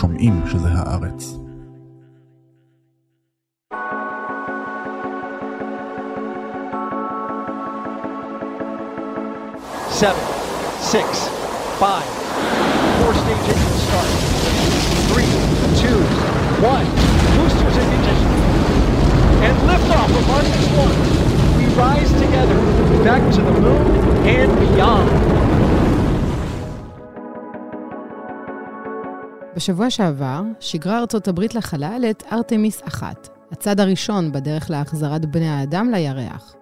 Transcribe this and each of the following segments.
שומעים שזה הארץ. seven, six, five, four stage engine start. Three, two, one. Boosters in ignition. And liftoff of Artemis 1. We rise together back to the moon and beyond. בשבוע שעבר שיגרה ארצות הברית לחלל את ארתמיס 1, הצד הראשון בדרך להחזרת בני האדם לירח.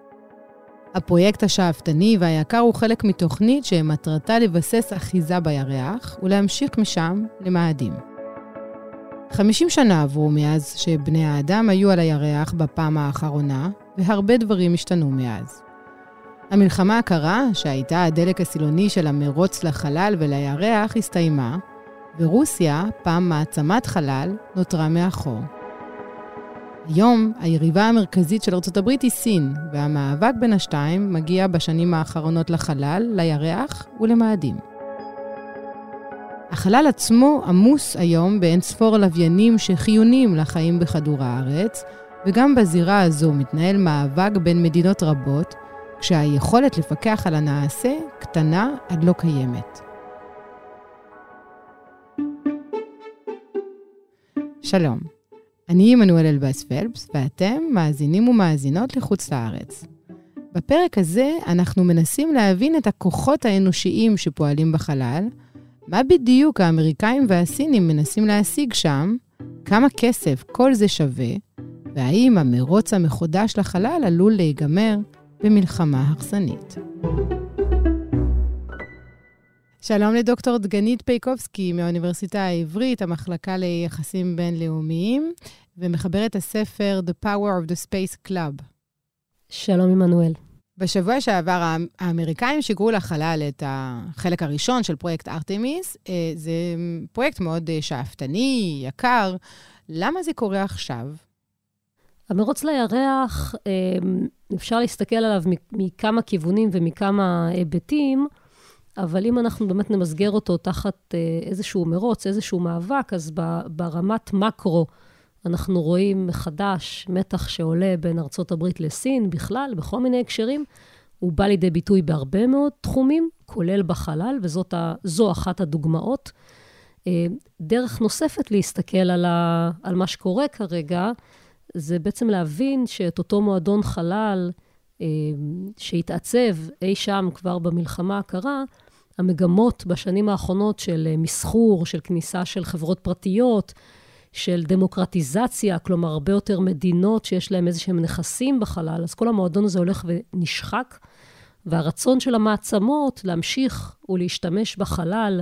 הפרויקט השאפתני והיקר הוא חלק מתוכנית שמטרתה לבסס אחיזה בירח ולהמשיך משם למאדים. 50 שנה עברו מאז שבני האדם היו על הירח בפעם האחרונה, והרבה דברים השתנו מאז. המלחמה הקרה, שהייתה הדלק הסילוני של המרוץ לחלל ולירח, הסתיימה, ורוסיה, פעם מעצמת חלל, נותרה מאחור. היום היריבה המרכזית של ארה"ב היא סין, והמאבק בין השתיים מגיע בשנים האחרונות לחלל, לירח ולמאדים. החלל עצמו עמוס היום באין ספור לוויינים שחיוניים לחיים בכדור הארץ, וגם בזירה הזו מתנהל מאבק בין מדינות רבות, כשהיכולת לפקח על הנעשה קטנה עד לא קיימת. שלום, אני עמנואל אלבאס פלפס, ואתם מאזינים ומאזינות לחוץ לארץ. בפרק הזה אנחנו מנסים להבין את הכוחות האנושיים שפועלים בחלל, מה בדיוק האמריקאים והסינים מנסים להשיג שם, כמה כסף כל זה שווה, והאם המרוץ המחודש לחלל עלול להיגמר במלחמה הרסנית. שלום לדוקטור דגנית פייקובסקי מהאוניברסיטה העברית, המחלקה ליחסים בינלאומיים, ומחברת הספר The Power of the Space Club. שלום, עמנואל. בשבוע שעבר האמריקאים שיגרו לחלל את החלק הראשון של פרויקט ארתמיס. אה, זה פרויקט מאוד אה, שאפתני, יקר. למה זה קורה עכשיו? המרוץ לירח, אה, אפשר להסתכל עליו מכמה כיוונים ומכמה היבטים. אבל אם אנחנו באמת נמסגר אותו תחת אה, איזשהו מרוץ, איזשהו מאבק, אז ברמת מקרו אנחנו רואים מחדש מתח שעולה בין ארצות הברית לסין בכלל, בכל מיני הקשרים. הוא בא לידי ביטוי בהרבה מאוד תחומים, כולל בחלל, וזו אחת הדוגמאות. אה, דרך נוספת להסתכל על, ה, על מה שקורה כרגע, זה בעצם להבין שאת אותו מועדון חלל אה, שהתעצב אי שם כבר במלחמה הקרה, המגמות בשנים האחרונות של אה, מסחור, של כניסה של חברות פרטיות, של דמוקרטיזציה, כלומר, הרבה יותר מדינות שיש להן איזה שהם נכסים בחלל, אז כל המועדון הזה הולך ונשחק, והרצון של המעצמות להמשיך ולהשתמש בחלל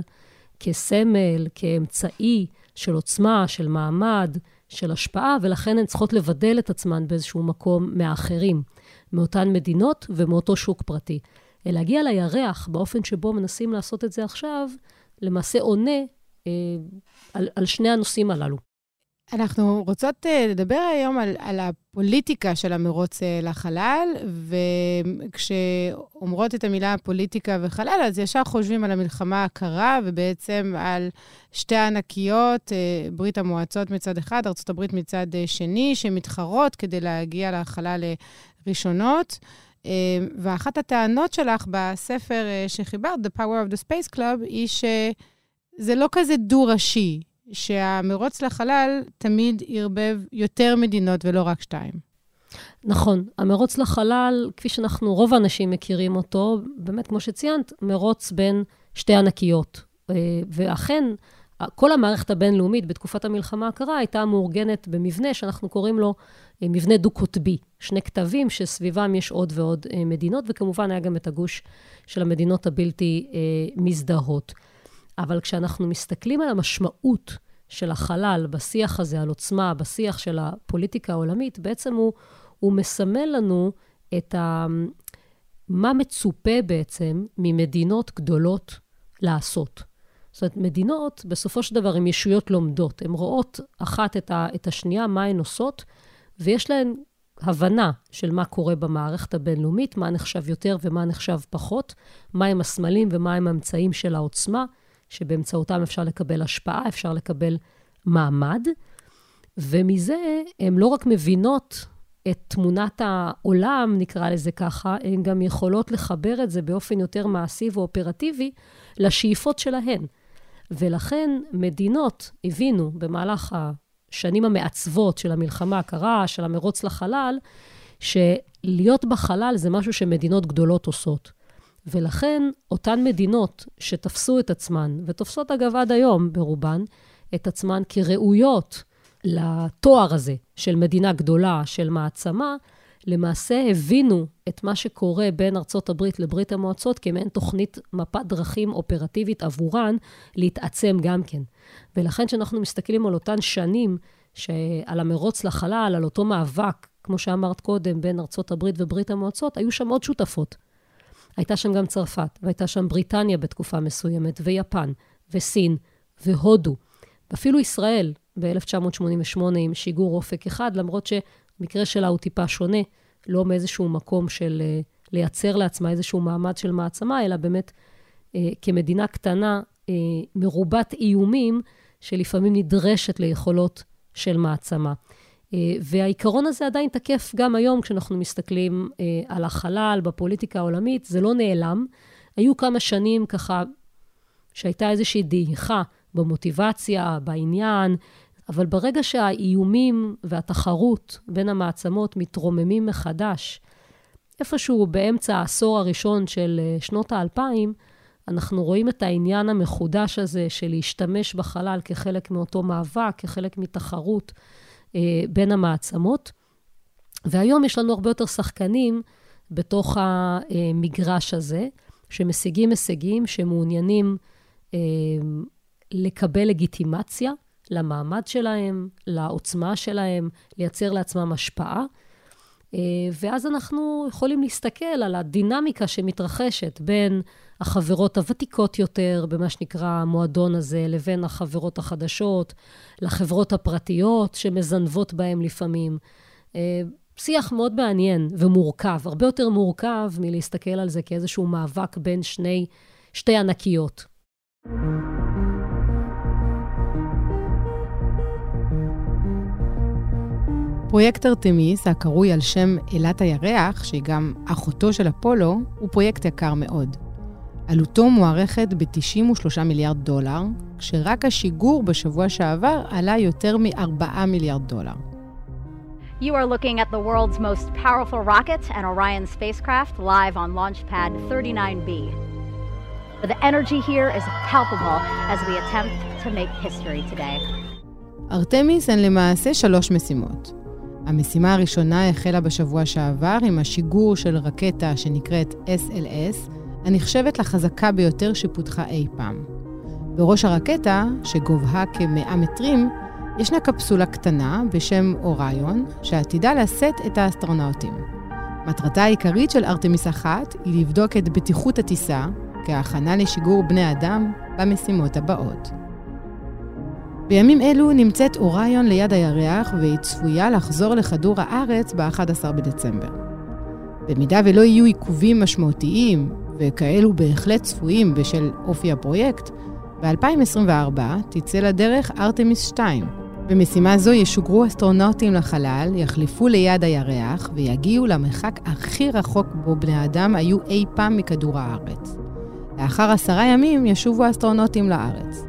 כסמל, כאמצעי של עוצמה, של מעמד, של השפעה, ולכן הן צריכות לבדל את עצמן באיזשהו מקום מהאחרים, מאותן מדינות ומאותו שוק פרטי. להגיע לירח באופן שבו מנסים לעשות את זה עכשיו, למעשה עונה אה, על, על שני הנושאים הללו. אנחנו רוצות uh, לדבר היום על, על הפוליטיקה של המרוץ לחלל, וכשאומרות את המילה פוליטיקה וחלל, אז ישר חושבים על המלחמה הקרה, ובעצם על שתי ענקיות, ברית המועצות מצד אחד, ארה"ב מצד שני, שמתחרות כדי להגיע לחלל ראשונות. אמ, ואחת הטענות שלך בספר אה, שחיברת, The Power of the Space Club, היא שזה לא כזה דו-ראשי, שהמרוץ לחלל תמיד ערבב יותר מדינות ולא רק שתיים. נכון. המרוץ לחלל, כפי שאנחנו, רוב האנשים מכירים אותו, באמת, כמו שציינת, מרוץ בין שתי ענקיות. אה, ואכן, כל המערכת הבינלאומית בתקופת המלחמה הקרה הייתה מאורגנת במבנה שאנחנו קוראים לו מבנה דו-קוטבי. שני כתבים שסביבם יש עוד ועוד אה, מדינות, וכמובן היה גם את הגוש של המדינות הבלתי אה, מזדהות. אבל כשאנחנו מסתכלים על המשמעות של החלל בשיח הזה, על עוצמה, בשיח של הפוליטיקה העולמית, בעצם הוא, הוא מסמל לנו את ה... מה מצופה בעצם ממדינות גדולות לעשות. זאת אומרת, מדינות, בסופו של דבר, הן ישויות לומדות. הן רואות אחת את, ה, את השנייה, מה הן עושות, ויש להן הבנה של מה קורה במערכת הבינלאומית, מה נחשב יותר ומה נחשב פחות, מהם הסמלים ומהם האמצעים של העוצמה, שבאמצעותם אפשר לקבל השפעה, אפשר לקבל מעמד, ומזה הן לא רק מבינות את תמונת העולם, נקרא לזה ככה, הן גם יכולות לחבר את זה באופן יותר מעשי ואופרטיבי לשאיפות שלהן. ולכן מדינות הבינו במהלך השנים המעצבות של המלחמה הקרה, של המרוץ לחלל, שלהיות בחלל זה משהו שמדינות גדולות עושות. ולכן אותן מדינות שתפסו את עצמן, ותופסות אגב עד היום ברובן, את עצמן כראויות לתואר הזה של מדינה גדולה, של מעצמה, למעשה הבינו את מה שקורה בין ארצות הברית לברית המועצות כמעין תוכנית מפת דרכים אופרטיבית עבורן להתעצם גם כן. ולכן כשאנחנו מסתכלים על אותן שנים, על המרוץ לחלל, על אותו מאבק, כמו שאמרת קודם, בין ארצות הברית וברית המועצות, היו שם עוד שותפות. הייתה שם גם צרפת, והייתה שם בריטניה בתקופה מסוימת, ויפן, וסין, והודו, ואפילו ישראל ב-1988 עם שיגור אופק אחד, למרות שהמקרה שלה הוא טיפה שונה, לא מאיזשהו מקום של uh, לייצר לעצמה איזשהו מעמד של מעצמה, אלא באמת uh, כמדינה קטנה, uh, מרובת איומים, שלפעמים נדרשת ליכולות של מעצמה. והעיקרון הזה עדיין תקף גם היום כשאנחנו מסתכלים על החלל בפוליטיקה העולמית, זה לא נעלם. היו כמה שנים ככה שהייתה איזושהי דעיכה במוטיבציה, בעניין, אבל ברגע שהאיומים והתחרות בין המעצמות מתרוממים מחדש, איפשהו באמצע העשור הראשון של אה, שנות האלפיים, אנחנו רואים את העניין המחודש הזה של להשתמש בחלל כחלק מאותו מאבק, כחלק מתחרות אה, בין המעצמות. והיום יש לנו הרבה יותר שחקנים בתוך המגרש הזה, שמשיגים הישגים, שמעוניינים אה, לקבל לגיטימציה למעמד שלהם, לעוצמה שלהם, לייצר לעצמם השפעה. אה, ואז אנחנו יכולים להסתכל על הדינמיקה שמתרחשת בין החברות הוותיקות יותר, במה שנקרא המועדון הזה, לבין החברות החדשות, לחברות הפרטיות שמזנבות בהם לפעמים. אה, שיח מאוד מעניין ומורכב, הרבה יותר מורכב מלהסתכל על זה כאיזשהו מאבק בין שני, שתי ענקיות. פרויקט ארתמיס, הקרוי על שם אילת הירח, שהיא גם אחותו של אפולו, הוא פרויקט יקר מאוד. עלותו מוערכת ב-93 מיליארד דולר, כשרק השיגור בשבוע שעבר עלה יותר מ-4 מיליארד דולר. You are looking at the world's most powerful rocket and Orion spacecraft live on Launchpad 39B. The energy here is palpable as we attempt to make history today. ארתמיס הן למעשה שלוש משימות. המשימה הראשונה החלה בשבוע שעבר עם השיגור של רקטה שנקראת SLS, הנחשבת לחזקה ביותר שפותחה אי פעם. בראש הרקטה, שגובהה כ-100 מטרים, ישנה קפסולה קטנה בשם אוריון, שעתידה לשאת את האסטרונאוטים. מטרתה העיקרית של ארתמיס 1 היא לבדוק את בטיחות הטיסה כהכנה לשיגור בני אדם במשימות הבאות. בימים אלו נמצאת אוריון ליד הירח והיא צפויה לחזור לכדור הארץ ב-11 בדצמבר. במידה ולא יהיו עיכובים משמעותיים, וכאלו בהחלט צפויים בשל אופי הפרויקט, ב-2024 תצא לדרך ארתמיס 2. במשימה זו ישוגרו אסטרונאוטים לחלל, יחלפו ליד הירח ויגיעו למרחק הכי רחוק בו בני האדם היו אי פעם מכדור הארץ. לאחר עשרה ימים ישובו האסטרונאוטים לארץ.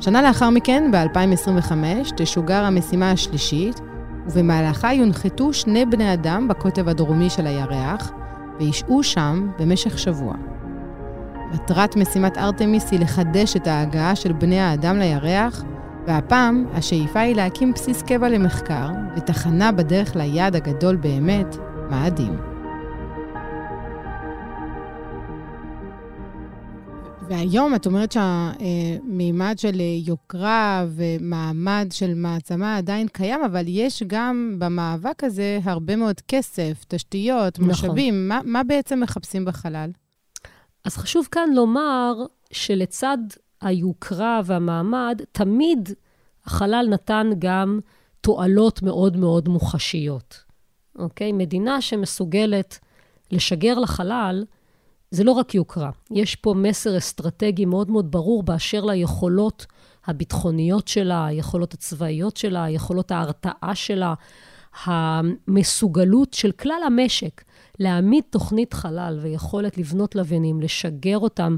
שנה לאחר מכן, ב-2025, תשוגר המשימה השלישית, ובמהלכה יונחתו שני בני אדם בקוטב הדרומי של הירח, וישהו שם במשך שבוע. מטרת משימת ארתמיס היא לחדש את ההגעה של בני האדם לירח, והפעם השאיפה היא להקים בסיס קבע למחקר ותחנה בדרך ליעד הגדול באמת, מאדים. והיום את אומרת שהמימד של יוקרה ומעמד של מעצמה עדיין קיים, אבל יש גם במאבק הזה הרבה מאוד כסף, תשתיות, נכון. משאבים. מה, מה בעצם מחפשים בחלל? אז חשוב כאן לומר שלצד היוקרה והמעמד, תמיד החלל נתן גם תועלות מאוד מאוד מוחשיות. אוקיי? מדינה שמסוגלת לשגר לחלל, זה לא רק יוקרה, יש פה מסר אסטרטגי מאוד מאוד ברור באשר ליכולות הביטחוניות שלה, היכולות הצבאיות שלה, יכולות ההרתעה שלה, המסוגלות של כלל המשק להעמיד תוכנית חלל ויכולת לבנות לוויינים, לשגר אותם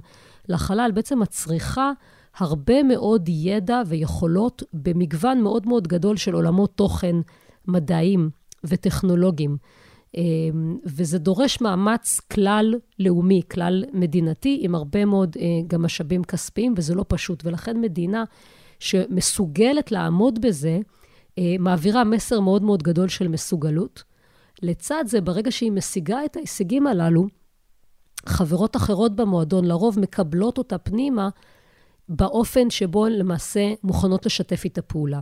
לחלל, בעצם מצריכה הרבה מאוד ידע ויכולות במגוון מאוד מאוד גדול של עולמות תוכן מדעיים וטכנולוגיים. אמ, וזה דורש מאמץ כלל לאומי, כלל מדינתי, עם הרבה מאוד אה, גם משאבים כספיים, וזה לא פשוט. ולכן מדינה שמסוגלת לעמוד בזה, אה, מעבירה מסר מאוד מאוד גדול של מסוגלות. לצד זה, ברגע שהיא משיגה את ההישגים הללו, חברות אחרות במועדון לרוב מקבלות אותה פנימה באופן שבו הן למעשה מוכנות לשתף איתה פעולה.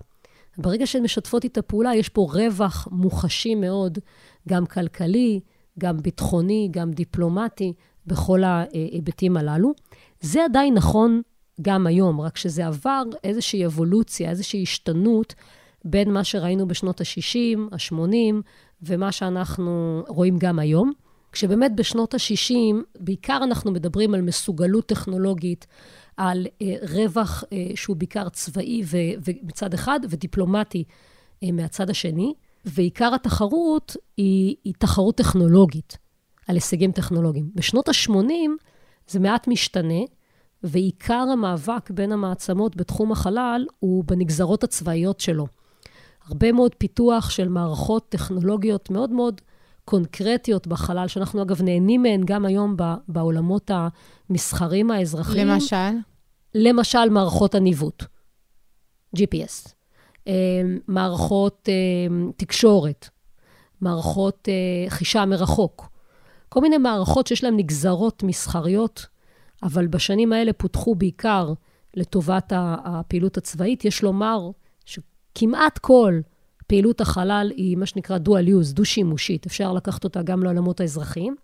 ברגע שהן משתפות איתה פעולה, יש פה רווח מוחשי מאוד, גם כלכלי, גם ביטחוני, גם דיפלומטי, בכל ההיבטים הללו. זה עדיין נכון גם היום, רק שזה עבר איזושהי אבולוציה, איזושהי השתנות בין מה שראינו בשנות ה-60, ה-80, ומה שאנחנו רואים גם היום. כשבאמת בשנות ה-60, בעיקר אנחנו מדברים על מסוגלות טכנולוגית, על אה, רווח אה, שהוא בעיקר צבאי ו- מצד אחד, ודיפלומטי אה, מהצד השני, ועיקר התחרות היא, היא תחרות טכנולוגית, על הישגים טכנולוגיים. בשנות ה-80 זה מעט משתנה, ועיקר המאבק בין המעצמות בתחום החלל הוא בנגזרות הצבאיות שלו. הרבה מאוד פיתוח של מערכות טכנולוגיות מאוד מאוד קונקרטיות בחלל, שאנחנו אגב נהנים מהן גם היום בעולמות המסחרים האזרחיים. למשל? למשל, מערכות הניווט, GPS, מערכות אה, תקשורת, מערכות אה, חישה מרחוק, כל מיני מערכות שיש להן נגזרות מסחריות, אבל בשנים האלה פותחו בעיקר לטובת הפעילות הצבאית. יש לומר שכמעט כל פעילות החלל היא מה שנקרא dual use, דו-שימושית. אפשר לקחת אותה גם לעולמות האזרחיים,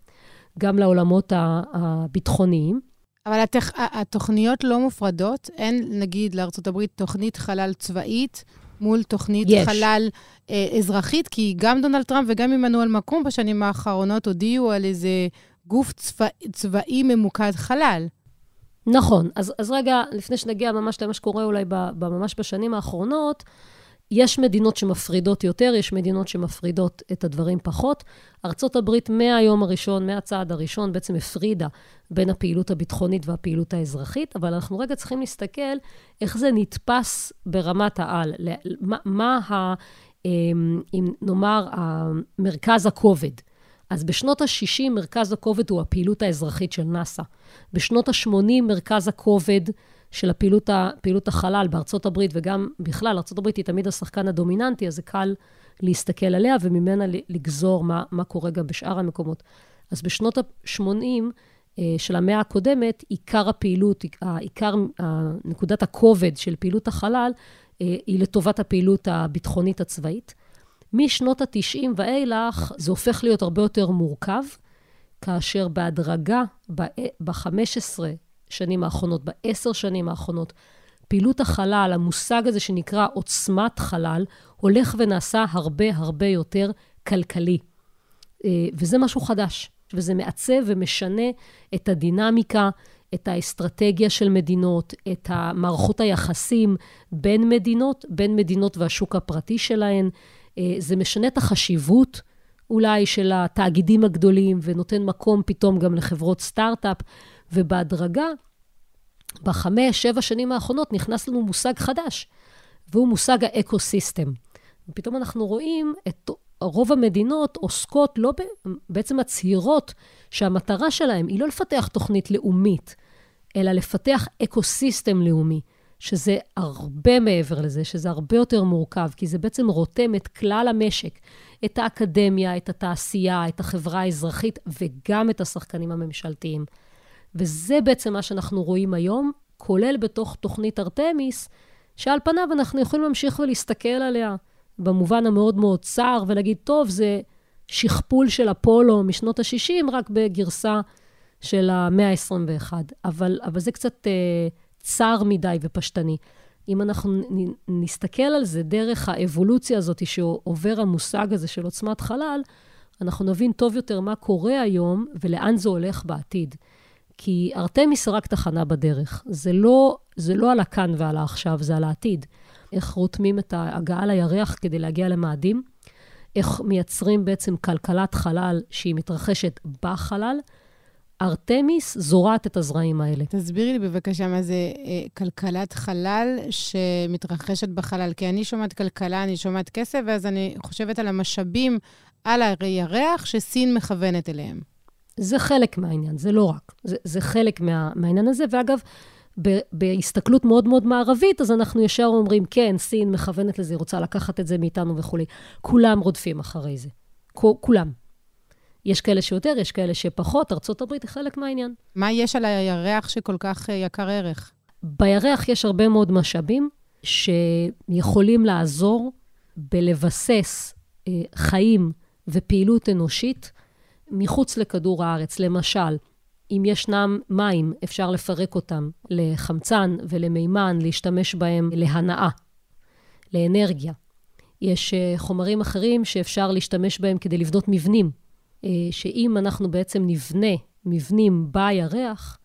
גם לעולמות הביטחוניים. אבל התכ... התוכניות לא מופרדות? אין, נגיד, לארה"ב תוכנית חלל צבאית מול תוכנית יש. חלל אה, אזרחית? כי גם דונלד טראמפ וגם עמנואל מקום בשנים האחרונות הודיעו על איזה גוף צבא, צבאי ממוקד חלל. נכון. אז, אז רגע, לפני שנגיע ממש למה שקורה אולי ממש בשנים האחרונות, יש מדינות שמפרידות יותר, יש מדינות שמפרידות את הדברים פחות. ארצות הברית מהיום הראשון, מהצעד הראשון, בעצם הפרידה בין הפעילות הביטחונית והפעילות האזרחית, אבל אנחנו רגע צריכים להסתכל איך זה נתפס ברמת העל. מה, מה ה... אמ, אם נאמר, מרכז הכובד. אז בשנות ה-60 מרכז הכובד הוא הפעילות האזרחית של נאס"א. בשנות ה-80 מרכז הכובד של הפעילות, הפעילות החלל בארצות הברית, וגם בכלל, ארצות הברית היא תמיד השחקן הדומיננטי, אז זה קל להסתכל עליה וממנה לגזור מה, מה קורה גם בשאר המקומות. אז בשנות ה-80 אה, של המאה הקודמת, עיקר הפעילות, עיקר, נקודת הכובד של פעילות החלל, אה, היא לטובת הפעילות הביטחונית הצבאית. משנות ה-90 ואילך זה הופך להיות הרבה יותר מורכב, כאשר בהדרגה, ב-15 שנים האחרונות, בעשר שנים האחרונות, פעילות החלל, המושג הזה שנקרא עוצמת חלל, הולך ונעשה הרבה הרבה יותר כלכלי. אה, וזה משהו חדש, וזה מעצב ומשנה את הדינמיקה, את האסטרטגיה של מדינות, את מערכות היחסים בין מדינות, בין מדינות והשוק הפרטי שלהן. אה, זה משנה את החשיבות אולי של התאגידים הגדולים, ונותן מקום פתאום גם לחברות סטארט-אפ. ובהדרגה, בחמש, שבע שנים האחרונות נכנס לנו מושג חדש, והוא מושג ה ecosystem. ופתאום אנחנו רואים את רוב המדינות עוסקות, לא בעצם מצהירות שהמטרה שלהן היא לא לפתח תוכנית לאומית, אלא לפתח ecosystem לאומי, שזה הרבה מעבר לזה, שזה הרבה יותר מורכב, כי זה בעצם רותם את כלל המשק, את האקדמיה, את התעשייה, את החברה האזרחית וגם את השחקנים הממשלתיים. וזה בעצם מה שאנחנו רואים היום, כולל בתוך תוכנית ארתמיס, שעל פניו אנחנו יכולים להמשיך ולהסתכל עליה במובן המאוד מאוד צר, ולהגיד, טוב, זה שכפול של אפולו משנות ה-60, רק בגרסה של המאה ה-21. אבל, אבל זה קצת אה, צר מדי ופשטני. אם אנחנו נסתכל על זה דרך האבולוציה הזאת שעובר המושג הזה של עוצמת חלל, אנחנו נבין טוב יותר מה קורה היום ולאן זה הולך בעתיד. כי ארתמיס רק תחנה בדרך. זה לא, זה לא על הכאן ועל העכשיו, זה על העתיד. איך רותמים את ההגעה לירח כדי להגיע למאדים, איך מייצרים בעצם כלכלת חלל שהיא מתרחשת בחלל. ארתמיס זורעת את הזרעים האלה. תסבירי לי בבקשה מה זה אה, כלכלת חלל שמתרחשת בחלל. כי אני שומעת כלכלה, אני שומעת כסף, ואז אני חושבת על המשאבים על הירח שסין מכוונת אליהם. זה חלק מהעניין, זה לא רק. זה, זה חלק מה, מהעניין הזה. ואגב, ב, בהסתכלות מאוד מאוד מערבית, אז אנחנו ישר אומרים, כן, סין מכוונת לזה, היא רוצה לקחת את זה מאיתנו וכולי. כולם רודפים אחרי זה. כולם. יש כאלה שיותר, יש כאלה שפחות, ארה"ב היא חלק מהעניין. מה יש על הירח שכל כך אה, יקר ערך? בירח יש הרבה מאוד משאבים שיכולים לעזור בלבסס אה, חיים ופעילות אנושית מחוץ לכדור הארץ. למשל, אם ישנם מים, אפשר לפרק אותם לחמצן ולמימן, להשתמש בהם להנאה, לאנרגיה. יש אה, חומרים אחרים שאפשר להשתמש בהם כדי לבנות מבנים. אה, שאם אנחנו בעצם נבנה מבנים בירח,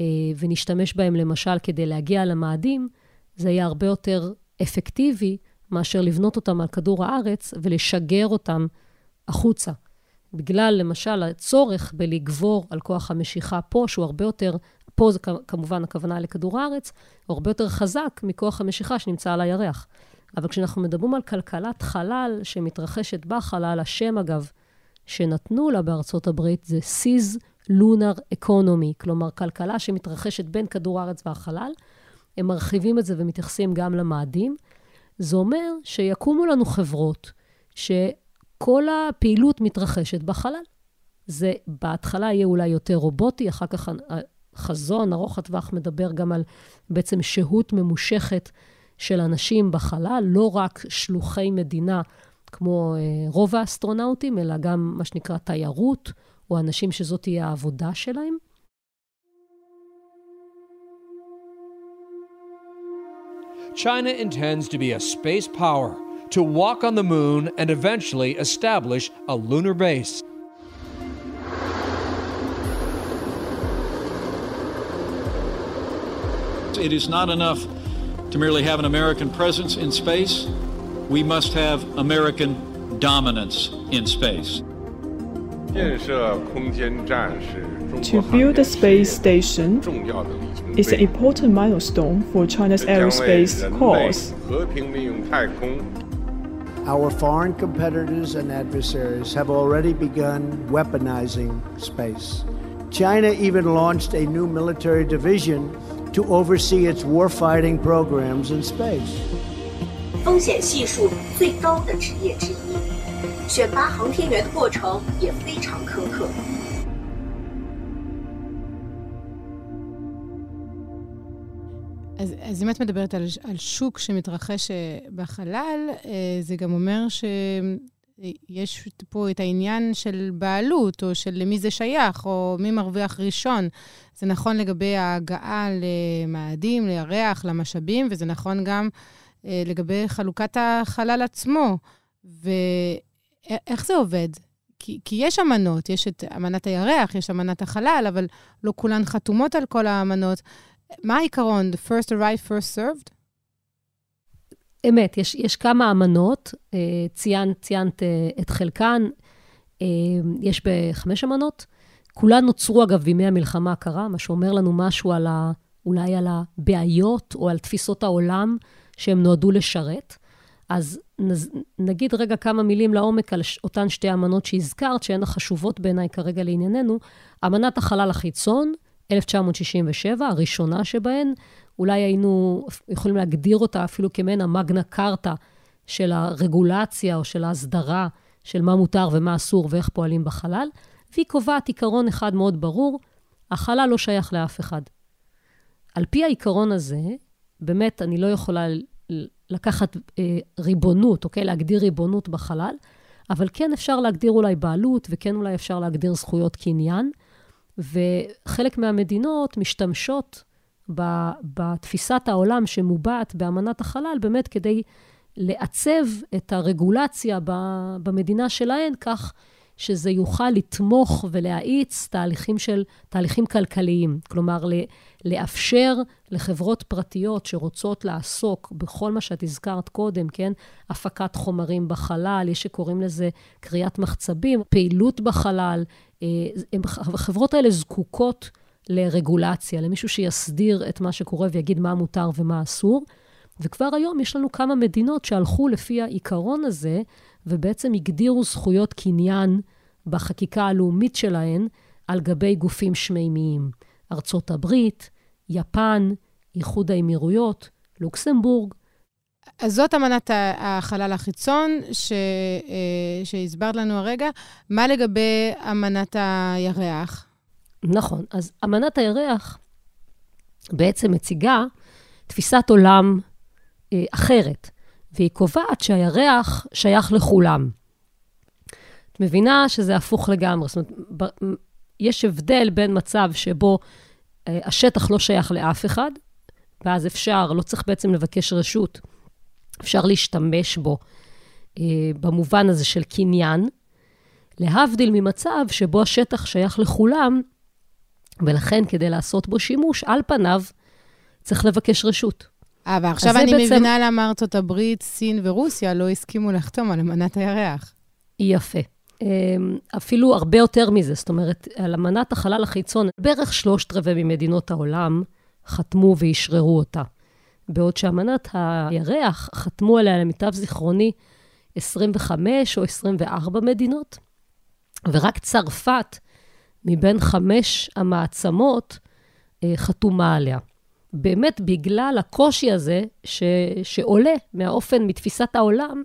אה, ונשתמש בהם למשל כדי להגיע למאדים, זה יהיה הרבה יותר אפקטיבי מאשר לבנות אותם על כדור הארץ ולשגר אותם החוצה. בגלל, למשל, הצורך בלגבור על כוח המשיכה פה, שהוא הרבה יותר, פה זה כמובן הכוונה לכדור הארץ, הוא הרבה יותר חזק מכוח המשיכה שנמצא על הירח. אבל כשאנחנו מדברים על כלכלת חלל שמתרחשת בחלל, השם אגב, שנתנו לה בארצות הברית זה Seas Lunar Economy, כלומר, כלכלה שמתרחשת בין כדור הארץ והחלל. הם מרחיבים את זה ומתייחסים גם למאדים. זה אומר שיקומו לנו חברות שכל הפעילות מתרחשת בחלל. זה בהתחלה יהיה אולי יותר רובוטי, אחר כך החזון ארוך הטווח מדבר גם על בעצם שהות ממושכת של אנשים בחלל, לא רק שלוחי מדינה כמו רוב האסטרונאוטים, אלא גם מה שנקרא תיירות, או אנשים שזאת תהיה העבודה שלהם. China intends to be a space power, to walk on the moon and eventually establish a lunar base. It is not enough to merely have an American presence in space. we must have American dominance in space. To build a space station is an important milestone for China's aerospace cause. Our foreign competitors and adversaries have already begun weaponizing space. China even launched a new military division to oversee its warfighting programs in space. 风险系数最高的职业之一，选拔航天员的过程也非常苛刻。 אז, אז אם את מדברת על, על שוק שמתרחש בחלל, זה גם אומר שיש פה את העניין של בעלות, או של למי זה שייך, או מי מרוויח ראשון. זה נכון לגבי ההגעה למאדים, לירח, למשאבים, וזה נכון גם אה, לגבי חלוקת החלל עצמו, ואיך זה עובד? כי, כי יש אמנות, יש את אמנת הירח, יש אמנת החלל, אבל לא כולן חתומות על כל האמנות. מה העיקרון? The first arrived, first served? אמת, יש, יש כמה אמנות, אה, ציינת, ציינת אה, את חלקן, יש בחמש אמנות. כולן נוצרו, אגב, בימי המלחמה הקרה, מה שאומר לנו משהו על ה, אולי על הבעיות או על תפיסות העולם שהם נועדו לשרת. אז נגיד רגע כמה מילים לעומק על אותן שתי אמנות שהזכרת, שהן החשובות בעיניי כרגע לענייננו. אמנת החלל החיצון, 1967, הראשונה שבהן, אולי היינו יכולים להגדיר אותה אפילו כמעין המגנה קרתא של הרגולציה או של ההסדרה של מה מותר ומה אסור ואיך פועלים בחלל, והיא קובעת עיקרון אחד מאוד ברור, החלל לא שייך לאף אחד. על פי העיקרון הזה, באמת, אני לא יכולה לקחת אה, ריבונות, אוקיי? להגדיר ריבונות בחלל, אבל כן אפשר להגדיר אולי בעלות, וכן אולי אפשר להגדיר זכויות קניין. וחלק מהמדינות משתמשות בתפיסת העולם שמובעת באמנת החלל, באמת כדי לעצב את הרגולציה במדינה שלהן כך שזה יוכל לתמוך ולהאיץ תהליכים של, תהליכים כלכליים. כלומר, לאפשר לחברות פרטיות שרוצות לעסוק בכל מה שאת הזכרת קודם, כן? הפקת חומרים בחלל, יש שקוראים לזה קריאת מחצבים, פעילות בחלל. אה, החברות האלה זקוקות לרגולציה, למישהו שיסדיר את מה שקורה ויגיד מה מותר ומה אסור. וכבר היום יש לנו כמה מדינות שהלכו לפי העיקרון הזה, ובעצם הגדירו זכויות קניין בחקיקה הלאומית שלהן על גבי גופים שמימיים. ארצות הברית, יפן, איחוד האמירויות, לוקסמבורג. אז זאת אמנת החלל החיצון ש, אה, שהסברת לנו הרגע. מה לגבי אמנת הירח? נכון. אז אמנת הירח בעצם מציגה תפיסת עולם אחרת, והיא קובעת שהירח שייך לכולם. את מבינה שזה הפוך לגמרי. זאת אומרת, יש הבדל בין מצב שבו אה, השטח לא שייך לאף אחד, ואז אפשר, לא צריך בעצם לבקש רשות, אפשר להשתמש בו אה, במובן הזה של קניין, להבדיל ממצב שבו השטח שייך לכולם, ולכן כדי לעשות בו שימוש, על פניו, צריך לבקש רשות. אה, ועכשיו אני בעצם... מבינה למה ארצות הברית, סין ורוסיה לא הסכימו לחתום על אמנת הירח. יפה. אמ, אפילו הרבה יותר מזה, זאת אומרת, על אמנת החלל החיצון, בערך שלושת רבעי ממדינות העולם חתמו ואשררו אותה. בעוד שאמנת הירח חתמו עליה, למיטב זיכרוני, 25 או 24 מדינות, ורק צרפת, מבין חמש המעצמות, אה, חתומה עליה. באמת בגלל הקושי הזה ש, שעולה מהאופן, מתפיסת העולם,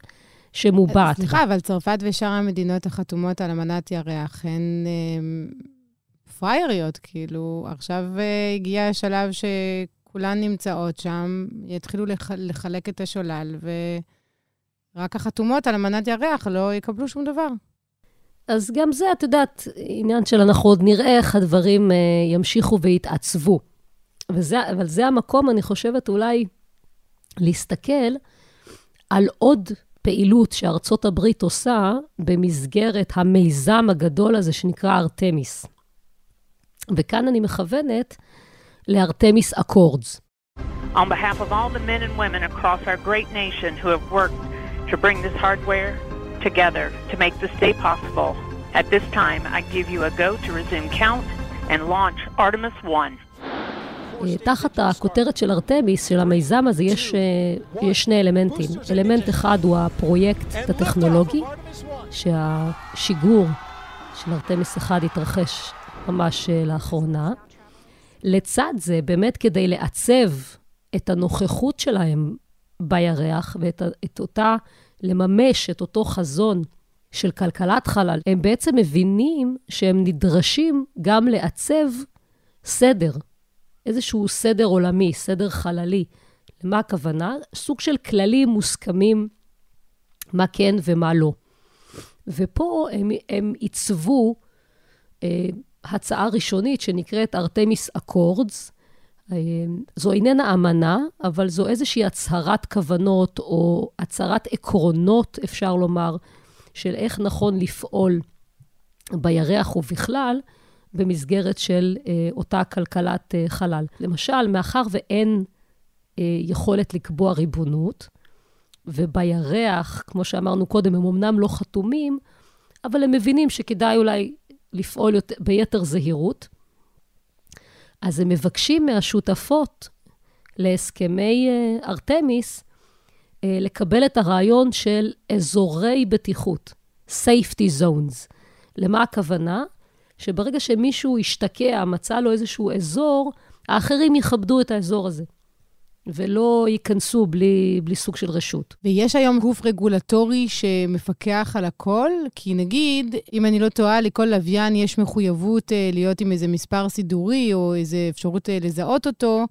שמובעת. סליחה, אבל צרפת ושאר המדינות החתומות על אמנת ירח הן אה, פרייריות, כאילו, עכשיו אה, הגיע השלב שכולן נמצאות שם, יתחילו לח, לחלק את השולל, ורק החתומות על אמנת ירח לא יקבלו שום דבר. אז גם זה, את יודעת, עניין של אנחנו עוד נראה איך הדברים אה, ימשיכו ויתעצבו. וזה, אבל זה המקום, אני חושבת, אולי להסתכל על עוד פעילות שארצות הברית עושה במסגרת המיזם הגדול הזה שנקרא ארתמיס. וכאן אני מכוונת לארתמיס אקורדס. On behalf of all the men and women across our great nation who have worked to bring this hardware together to make this day possible, at this time I give you a go to resume count and launch Artemis 1. תחת הכותרת של ארתמיס, של המיזם הזה, יש, אה, יש שני אלמנטים. אלמנט אחד הוא הפרויקט הטכנולוגי, שהשיגור של ארתמיס 1 התרחש ממש אה, לאחרונה. לצד זה, באמת כדי לעצב את הנוכחות שלהם בירח ואת את אותה, לממש את אותו חזון של כלכלת חלל, הם בעצם מבינים שהם נדרשים גם לעצב סדר איזשהו סדר עולמי, סדר חללי. למה הכוונה? סוג של כללים מוסכמים, מה כן ומה לא. ופה הם, הם עיצבו אה, הצעה ראשונית שנקראת ארתמיס אקורדס. אה, זו איננה אמנה, אבל זו איזושהי הצהרת כוונות או הצהרת עקרונות, אפשר לומר, של איך נכון לפעול בירח ובכלל, במסגרת של אה, אותה כלכלת אה, חלל. למשל, מאחר ואין אה, יכולת לקבוע ריבונות, ובירח, כמו שאמרנו קודם, הם אמנם לא חתומים, אבל הם מבינים שכדאי אולי לפעול יותר, ביתר זהירות. אז הם מבקשים מהשותפות להסכמי ארתמיס לקבל את הרעיון של אזורי בטיחות, safety zones. למה הכוונה? שברגע שמישהו השתקע, מצא לו איזשהו אזור, האחרים יכבדו את האזור הזה. ולא ייכנסו בלי, בלי סוג של רשות. ויש היום גוף רגולטורי שמפקח על הכל? כי נגיד, אם אני לא טועה, לכל לוויין יש מחויבות אה, להיות עם איזה מספר סידורי או איזו אפשרות אה, לזהות אותו,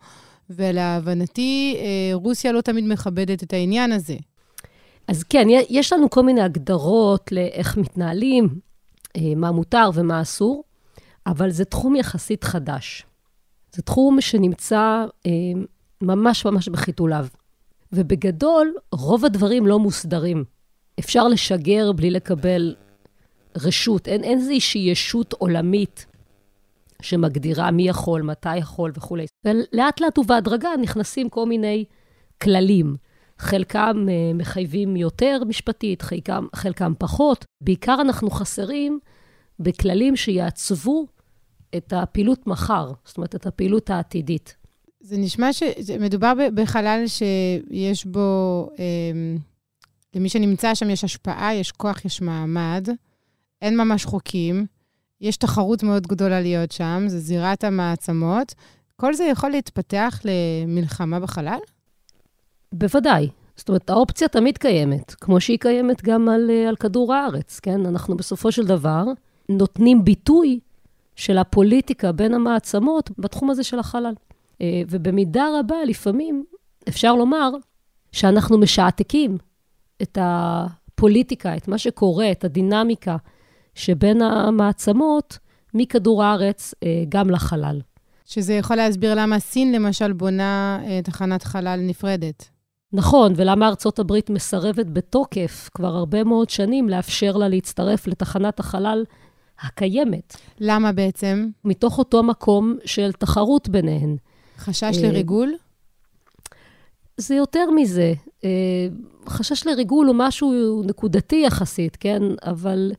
ולהבנתי, אה, רוסיה לא תמיד מכבדת את העניין הזה. אז כן, יש לנו כל מיני הגדרות לאיך מתנהלים, מה מותר ומה אסור, אבל זה תחום יחסית חדש. זה תחום שנמצא אה, ממש ממש בחיתוליו. ובגדול, רוב הדברים לא מוסדרים. אפשר לשגר בלי לקבל רשות, אין, אין איזושהי ישות עולמית שמגדירה מי יכול, מתי יכול וכולי. ולאט לאט ובהדרגה נכנסים כל מיני כללים. חלקם uh, מחייבים יותר משפטית, חלקם, חלקם פחות. בעיקר אנחנו חסרים בכללים שיעצבו את הפעילות מחר, זאת אומרת, את הפעילות העתידית. זה נשמע שמדובר בחלל שיש בו, אה, למי שנמצא שם יש השפעה, יש כוח, יש מעמד, אין ממש חוקים, יש תחרות מאוד גדולה להיות שם, זה זירת המעצמות. כל זה יכול להתפתח למלחמה בחלל? בוודאי. זאת אומרת, האופציה תמיד קיימת, כמו שהיא קיימת גם על, אה, על כדור הארץ, כן? אנחנו בסופו של דבר נותנים ביטוי של הפוליטיקה בין המעצמות בתחום הזה של החלל. אה, ובמידה רבה, לפעמים אפשר לומר שאנחנו משעתקים את הפוליטיקה, את מה שקורה, את הדינמיקה שבין המעצמות מכדור הארץ אה, גם לחלל. שזה יכול להסביר למה סין, למשל, בונה תחנת חלל נפרדת. נכון, ולמה ארצות הברית מסרבת בתוקף כבר הרבה מאוד שנים לאפשר לה להצטרף לתחנת החלל הקיימת. למה בעצם? מתוך אותו מקום של תחרות ביניהן. חשש לריגול? זה יותר מזה. חשש לריגול הוא משהו נקודתי יחסית, כן? אבל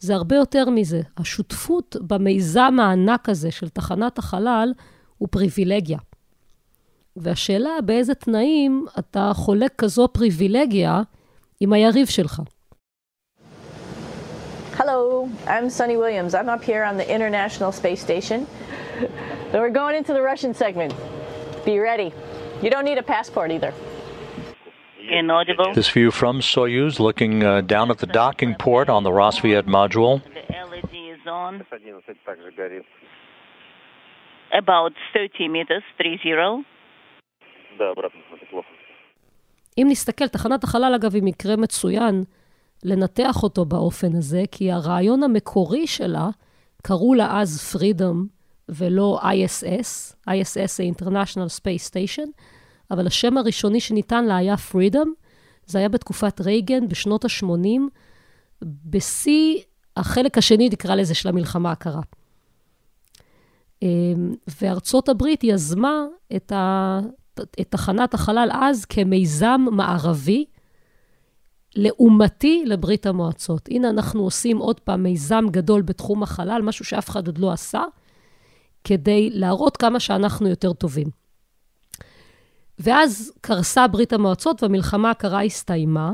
זה הרבה יותר מזה. השותפות במיזם הענק הזה של תחנת החלל הוא פריבילגיה. והשאלה באיזה תנאים אתה חולק כזו פריבילגיה עם היריב שלך. Hello, I'm Sunny Williams. I'm up here on the International Space Station. So we're going into the Russian segment. Be ready. You don't need a passport either. Inaudible. This view from Soyuz looking uh, down at the docking port on the Rosviet module. The LED is on. About 30 meters, 30. אם נסתכל, תחנת החלל, אגב, היא מקרה מצוין לנתח אותו באופן הזה, כי הרעיון המקורי שלה, קראו לה אז Freedom ולא ISS, ISS זה International Space Station, אבל השם הראשוני שניתן לה היה Freedom, זה היה בתקופת רייגן בשנות ה-80, בשיא החלק השני, נקרא לזה, של המלחמה הקרה. אמ, וארצות הברית יזמה את, ה, את תחנת החלל אז כמיזם מערבי, לעומתי לברית המועצות. הנה, אנחנו עושים עוד פעם מיזם גדול בתחום החלל, משהו שאף אחד עוד לא עשה, כדי להראות כמה שאנחנו יותר טובים. ואז קרסה ברית המועצות והמלחמה הקרה הסתיימה,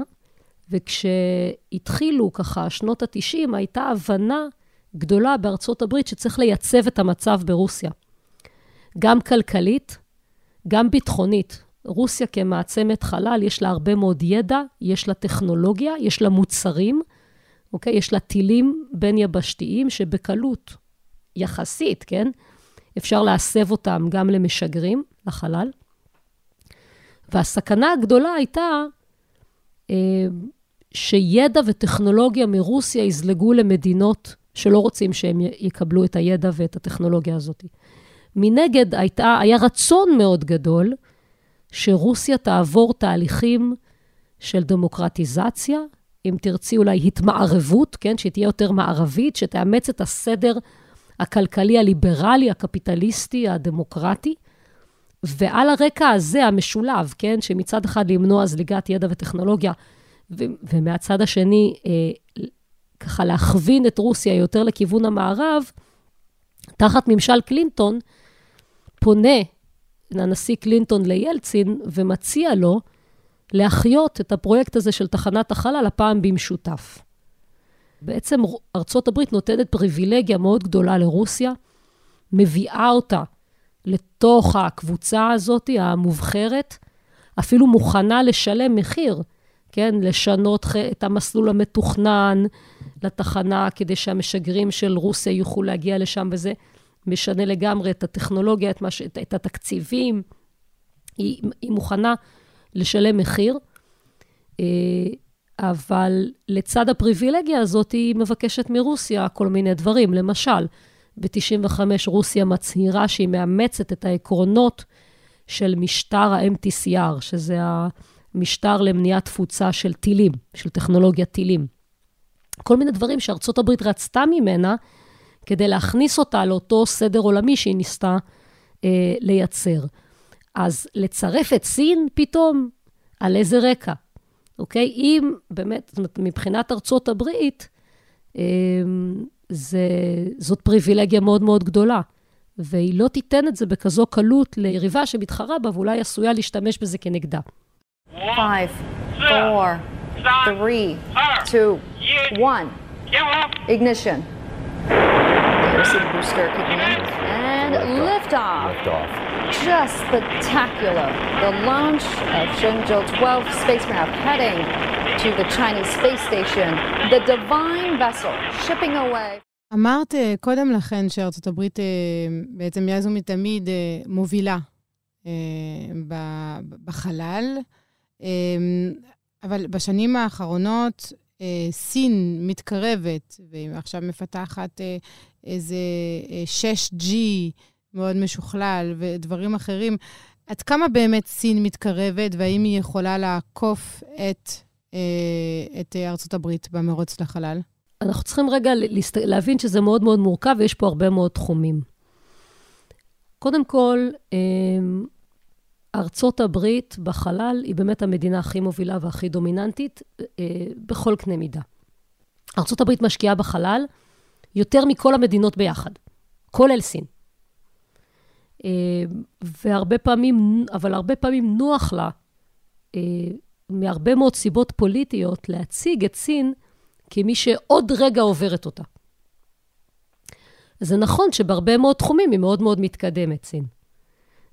וכשהתחילו ככה שנות ה-90, הייתה הבנה גדולה בארצות הברית שצריך לייצב את המצב ברוסיה. גם כלכלית, גם ביטחונית. רוסיה כמעצמת חלל, יש לה הרבה מאוד ידע, יש לה טכנולוגיה, יש לה מוצרים, אוקיי? יש לה טילים בין-יבשתיים שבקלות, יחסית, כן? אפשר להסב אותם גם למשגרים, לחלל. והסכנה הגדולה הייתה אה, שידע וטכנולוגיה מרוסיה יזלגו למדינות שלא רוצים שהם יקבלו את הידע ואת הטכנולוגיה הזאת. מנגד, הייתה, היה רצון מאוד גדול שרוסיה תעבור תהליכים של דמוקרטיזציה, אם תרצי אולי התמערבות, כן, שתהיה יותר מערבית, שתאמץ את הסדר הכלכלי הליברלי, הקפיטליסטי, הדמוקרטי. ועל הרקע הזה, המשולב, כן, שמצד אחד למנוע זליגת ידע וטכנולוגיה, ו- ומהצד השני, אה, ככה להכווין את רוסיה יותר לכיוון המערב, תחת ממשל קלינטון, פונה הנשיא קלינטון לילצין ומציע לו להחיות את הפרויקט הזה של תחנת החלל, הפעם במשותף. בעצם ארצות הברית נותנת פריבילגיה מאוד גדולה לרוסיה, מביאה אותה לתוך הקבוצה הזאת, המובחרת, אפילו מוכנה לשלם מחיר, כן? לשנות את המסלול המתוכנן לתחנה כדי שהמשגרים של רוסיה יוכלו להגיע לשם, וזה משנה לגמרי את הטכנולוגיה, את, מש... את התקציבים. היא, היא מוכנה לשלם מחיר, אה, אבל לצד הפריבילגיה הזאת, היא מבקשת מרוסיה כל מיני דברים. למשל, ב-95 רוסיה מצהירה שהיא מאמצת את העקרונות של משטר ה-MTCR, שזה המשטר למניעת תפוצה של טילים, של טכנולוגיית טילים. כל מיני דברים שארצות הברית רצתה ממנה כדי להכניס אותה לאותו סדר עולמי שהיא ניסתה אה, לייצר. אז לצרף את סין פתאום, על איזה רקע? אוקיי? אם באמת, זאת אומרת, מבחינת ארצות הברית, אה, זה, זאת פריבילגיה מאוד מאוד גדולה. והיא לא תיתן את זה בכזו קלות ליריבה שמתחרה בה ואולי עשויה להשתמש בזה כנגדה. 5, 4, 3, 2, 1, ignition. There's the booster kicking in. And liftoff. Liftoff. Just spectacular. The launch of Shenzhou 12 spacecraft heading to the Chinese space station. The Divine vessel shipping away. אמרת קודם לכן שארצות הברית בעצם מאז ומתמיד מובילה בחלל, אבל בשנים האחרונות סין מתקרבת, ועכשיו מפתחת איזה 6G מאוד משוכלל ודברים אחרים. עד כמה באמת סין מתקרבת, והאם היא יכולה לעקוף את, את ארצות הברית במרוץ לחלל? אנחנו צריכים רגע להבין שזה מאוד מאוד מורכב ויש פה הרבה מאוד תחומים. קודם כל, ארצות הברית בחלל היא באמת המדינה הכי מובילה והכי דומיננטית אה, בכל קנה מידה. ארצות הברית משקיעה בחלל יותר מכל המדינות ביחד, כולל סין. אמ, והרבה פעמים, אבל הרבה פעמים נוח לה, אה, מהרבה מאוד סיבות פוליטיות, להציג את סין כמי שעוד רגע עוברת אותה. זה נכון שבהרבה מאוד תחומים היא מאוד מאוד מתקדמת, סין.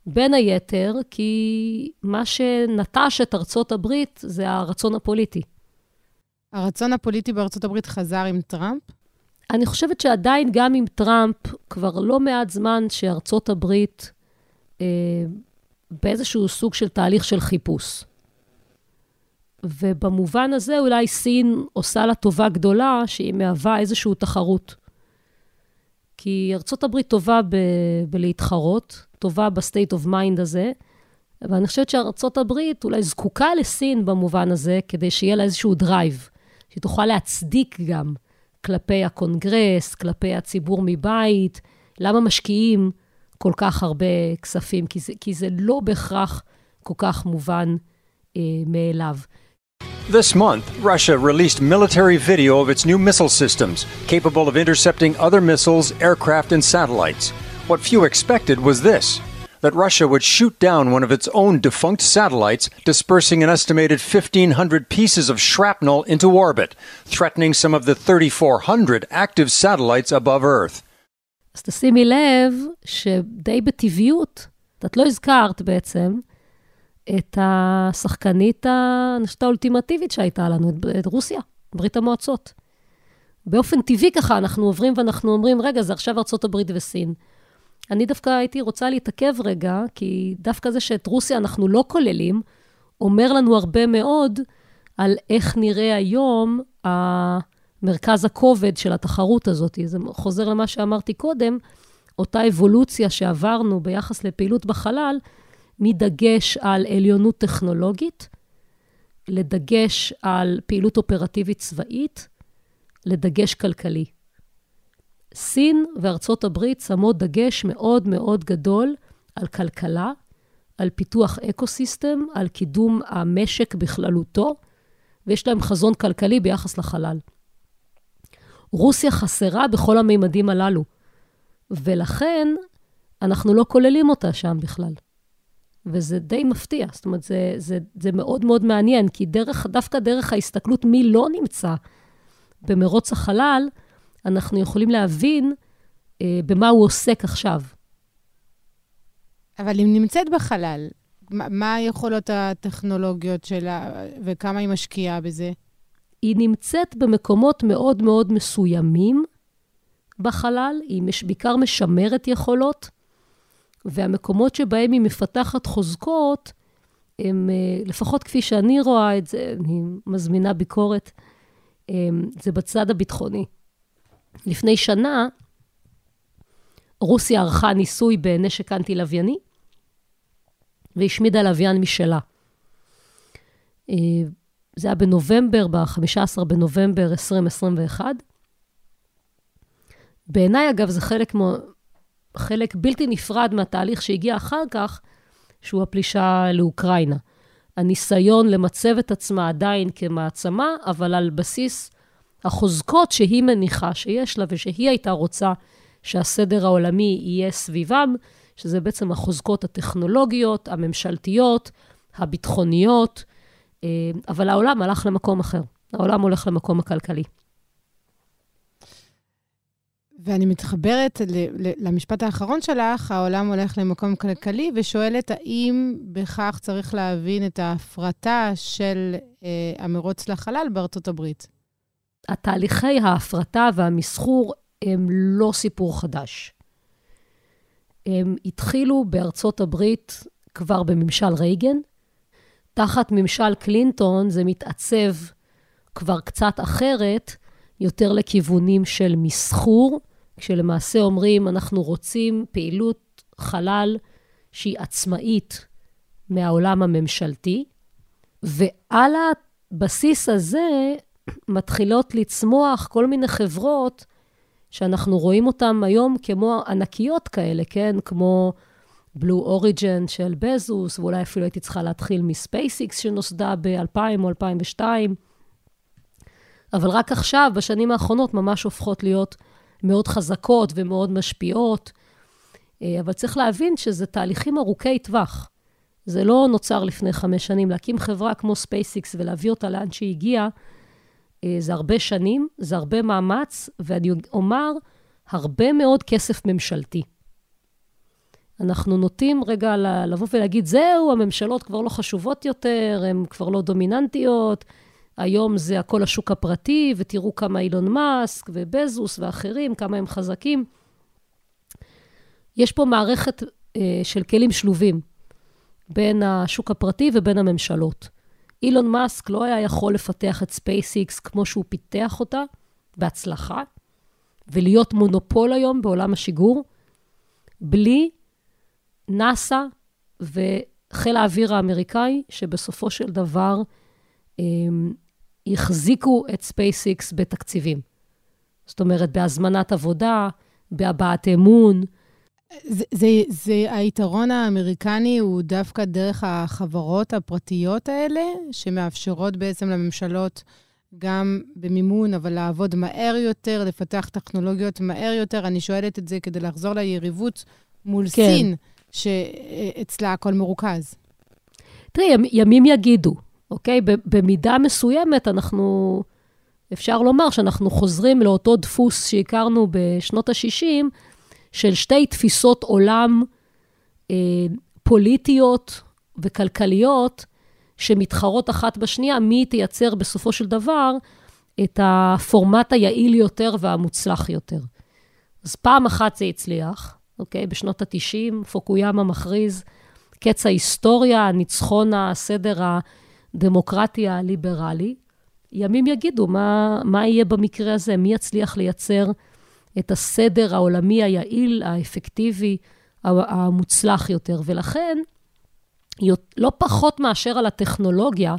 בין היתר, כי מה שנטש את ארצות הברית זה הרצון הפוליטי. הרצון הפוליטי בארצות הברית חזר עם טראמפ? אני חושבת שעדיין גם עם טראמפ, כבר לא מעט זמן שארצות הברית אה, באיזשהו סוג של תהליך של חיפוש. ובמובן הזה אולי סין עושה לה טובה גדולה שהיא מהווה איזושהי תחרות. כי ארצות הברית טובה ב- בלהתחרות, טובה ב state of mind הזה, ואני חושבת שארצות הברית אולי זקוקה לסין במובן הזה, כדי שיהיה לה איזשהו drive, שהיא תוכל להצדיק גם כלפי הקונגרס, כלפי הציבור מבית, למה משקיעים כל כך הרבה כספים, כי זה, כי זה לא בהכרח כל כך מובן אה, מאליו. This month, Russia released military video of its new missile systems, capable of intercepting other missiles, aircraft, and satellites. What few expected was this that Russia would shoot down one of its own defunct satellites, dispersing an estimated 1,500 pieces of shrapnel into orbit, threatening some of the 3,400 active satellites above Earth. אז תשימי לב שדי בטבעיות, את לא הזכרת בעצם, את השחקנית, חושבת, האולטימטיבית שהייתה לנו, את רוסיה, ברית המועצות. באופן טבעי ככה אנחנו עוברים ואנחנו אומרים, רגע, זה עכשיו ארה"ב וסין. אני דווקא הייתי רוצה להתעכב רגע, כי דווקא זה שאת רוסיה אנחנו לא כוללים, אומר לנו הרבה מאוד על איך נראה היום מרכז הכובד של התחרות הזאת. זה חוזר למה שאמרתי קודם, אותה אבולוציה שעברנו ביחס לפעילות בחלל, מדגש על עליונות טכנולוגית, לדגש על פעילות אופרטיבית צבאית, לדגש כלכלי. סין וארצות הברית שמות דגש מאוד מאוד גדול על כלכלה, על פיתוח ecosystem, על קידום המשק בכללותו, ויש להם חזון כלכלי ביחס לחלל. רוסיה חסרה בכל המימדים הללו, ולכן אנחנו לא כוללים אותה שם בכלל. וזה די מפתיע, זאת אומרת, זה, זה, זה מאוד מאוד מעניין, כי דרך, דווקא דרך ההסתכלות מי לא נמצא במרוץ החלל, אנחנו יכולים להבין אה, במה הוא עוסק עכשיו. אבל אם נמצאת בחלל, מה, מה היכולות הטכנולוגיות שלה וכמה היא משקיעה בזה? היא נמצאת במקומות מאוד מאוד מסוימים בחלל, היא מש, בעיקר משמרת יכולות, והמקומות שבהם היא מפתחת חוזקות, הם, אה, לפחות כפי שאני רואה את זה, אני מזמינה ביקורת, זה בצד הביטחוני. לפני שנה, רוסיה ערכה ניסוי בנשק אנטי-לווייני, והשמידה לוויין משלה. אה, זה היה בנובמבר, ב-15 בנובמבר 2021. בעיניי, אגב, זה חלק. חלק בלתי נפרד מהתהליך שהגיע אחר כך, שהוא הפלישה לאוקראינה. הניסיון למצב את עצמה עדיין כמעצמה, אבל על בסיס החוזקות שהיא מניחה שיש לה ושהיא הייתה רוצה שהסדר העולמי יהיה סביבם, שזה בעצם החוזקות הטכנולוגיות, הממשלתיות, הביטחוניות, אה, אבל העולם הלך למקום אחר. העולם הולך למקום הכלכלי. ואני מתחברת למשפט האחרון שלך, העולם הולך למקום כלכלי, ושואלת האם בכך צריך להבין את ההפרטה של אה, המרוץ לחלל בארצות הברית. התהליכי ההפרטה והמסחור הם לא סיפור חדש. הם התחילו בארצות הברית כבר בממשל רייגן. תחת ממשל קלינטון זה מתעצב כבר קצת אחרת, יותר לכיוונים של מסחור, כשלמעשה אומרים, אנחנו רוצים פעילות חלל שהיא עצמאית מהעולם הממשלתי, ועל הבסיס הזה מתחילות לצמוח כל מיני חברות שאנחנו רואים אותן היום כמו ענקיות כאלה, כן? כמו בלו אוריג'ן של בזוס, ואולי אפילו הייתי צריכה להתחיל מספייסיקס שנוסדה ב-2000 או 2002. אבל רק עכשיו, בשנים האחרונות, ממש הופכות להיות מאוד חזקות ומאוד משפיעות. אה, אבל צריך להבין שזה תהליכים ארוכי טווח. זה לא נוצר לפני חמש שנים. להקים חברה כמו SpaceX ולהביא אותה לאן שהיא הגיעה, אה, זה הרבה שנים, זה הרבה מאמץ, ואני אומר, הרבה מאוד כסף ממשלתי. אנחנו נוטים רגע לבוא ולהגיד, זהו, הממשלות כבר לא חשובות יותר, הן כבר לא דומיננטיות, היום זה הכל השוק הפרטי, ותראו כמה אילון מאסק ובזוס ואחרים, כמה הם חזקים. יש פה מערכת אה, של כלים שלובים בין השוק הפרטי ובין הממשלות. אילון מאסק לא היה יכול לפתח את SpaceX כמו שהוא פיתח אותה, בהצלחה, ולהיות מונופול היום בעולם השיגור, בלי נאס"א וחיל האוויר האמריקאי, שבסופו של דבר הם, החזיקו את SpaceX בתקציבים. זאת אומרת, בהזמנת עבודה, בהבעת אמון, זה, זה, זה היתרון האמריקני הוא דווקא דרך החברות הפרטיות האלה, שמאפשרות בעצם לממשלות גם במימון, אבל לעבוד מהר יותר, לפתח טכנולוגיות מהר יותר. אני שואלת את זה כדי לחזור ליריבות מול כן. סין, שאצלה הכל מרוכז. תראי, ימים יגידו, אוקיי? במידה מסוימת אנחנו, אפשר לומר שאנחנו חוזרים לאותו דפוס שהכרנו בשנות ה-60, של שתי תפיסות עולם אה, פוליטיות וכלכליות שמתחרות אחת בשנייה, מי תייצר בסופו של דבר את הפורמט היעיל יותר והמוצלח יותר. אז פעם אחת זה הצליח, אוקיי? בשנות ה-90, פוקויאמה מכריז, קץ ההיסטוריה, ניצחון הסדר הדמוקרטי הליברלי. ימים יגידו מה, מה יהיה במקרה הזה, מי יצליח לייצר את הסדר העולמי היעיל, האפקטיבי, המוצלח יותר. ולכן, לא פחות מאשר על הטכנולוגיה,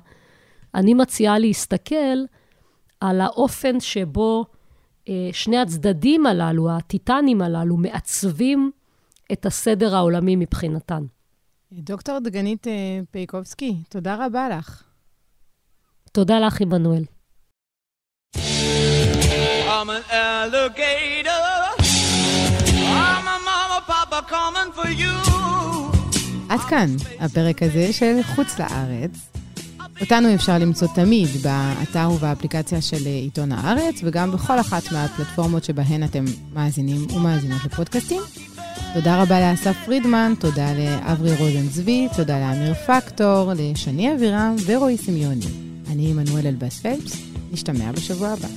אני מציעה להסתכל על האופן שבו אה, שני הצדדים הללו, הטיטנים הללו, מעצבים את הסדר העולמי מבחינתן. דוקטור דגנית אה, פייקובסקי, תודה רבה לך. תודה לך, עמנואל. I'm an alligator. I'm a mama, papa coming for you. עד כאן הפרק הזה של חוץ לארץ. אותנו אפשר למצוא תמיד באתר ובאפליקציה של עיתון הארץ, וגם בכל אחת מהפלטפורמות שבהן אתם מאזינים ומאזינות לפודקאסטים. תודה רבה לאסף פרידמן, תודה לאברי רוזן צבי, תודה לאמיר פקטור, לשני אבירם ורועי סמיוני. אני עמנואל אלבאס פלפס, נשתמע בשבוע הבא.